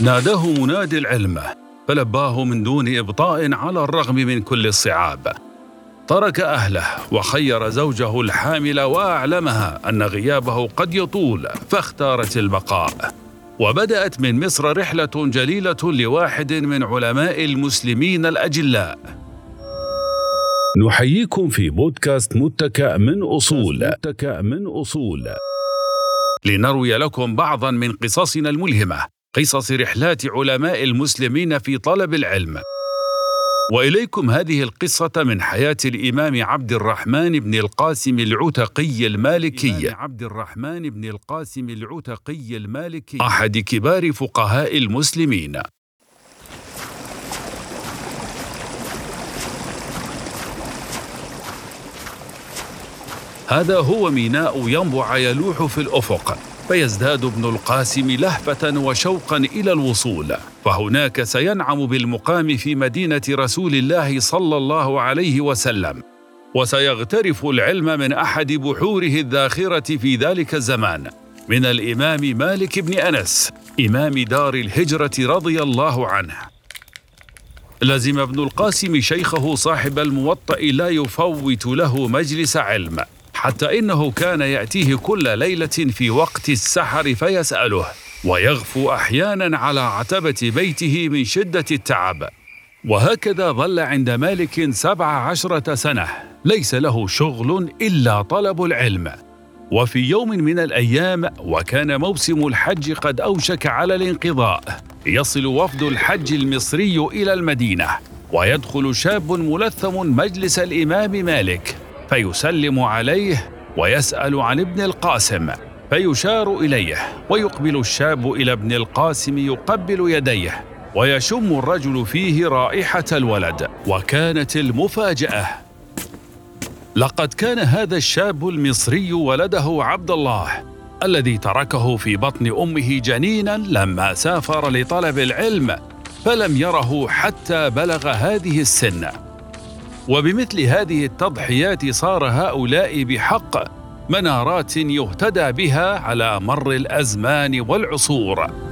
ناداه منادي العلم فلباه من دون إبطاء على الرغم من كل الصعاب. ترك أهله وخير زوجه الحامل وأعلمها أن غيابه قد يطول فاختارت البقاء. وبدأت من مصر رحلة جليلة لواحد من علماء المسلمين الأجلاء. نحييكم في بودكاست متكأ من أصول. متكأ من أصول. لنروي لكم بعضا من قصصنا الملهمة. قصص رحلات علماء المسلمين في طلب العلم. وإليكم هذه القصة من حياة الإمام عبد الرحمن بن القاسم العتقي المالكي. عبد الرحمن بن القاسم العتقي المالكي. أحد كبار فقهاء المسلمين. هذا هو ميناء ينبع يلوح في الأفق. فيزداد ابن القاسم لهفة وشوقا إلى الوصول. فهناك سينعم بالمقام في مدينة رسول الله صلى الله عليه وسلم. وسيغترف العلم من أحد بحوره الذاخرة في ذلك الزمان من الإمام مالك بن أنس إمام دار الهجرة رضي الله عنه. لزم ابن القاسم شيخه صاحب الموطأ لا يفوت له مجلس علم. حتى إنه كان يأتيه كل ليلة في وقت السحر فيسأله ويغفو أحيانا على عتبة بيته من شدة التعب. وهكذا ظل عند مالك سبع عشرة سنة. ليس له شغل إلا طلب العلم. وفي يوم من الأيام وكان موسم الحج قد أوشك على الانقضاء. يصل وفد الحج المصري إلى المدينة ويدخل شاب ملثم مجلس الإمام مالك. فيسلم عليه ويسأل عن ابن القاسم فيشار إليه ويقبل الشاب إلى ابن القاسم يقبل يديه ويشم الرجل فيه رائحة الولد وكانت المفاجأة. لقد كان هذا الشاب المصري ولده عبد الله الذي تركه في بطن أمه جنينا لما سافر لطلب العلم فلم يره حتى بلغ هذه السن. وبمثل هذه التضحيات صار هؤلاء بحق منارات يهتدى بها على مر الأزمان والعصور.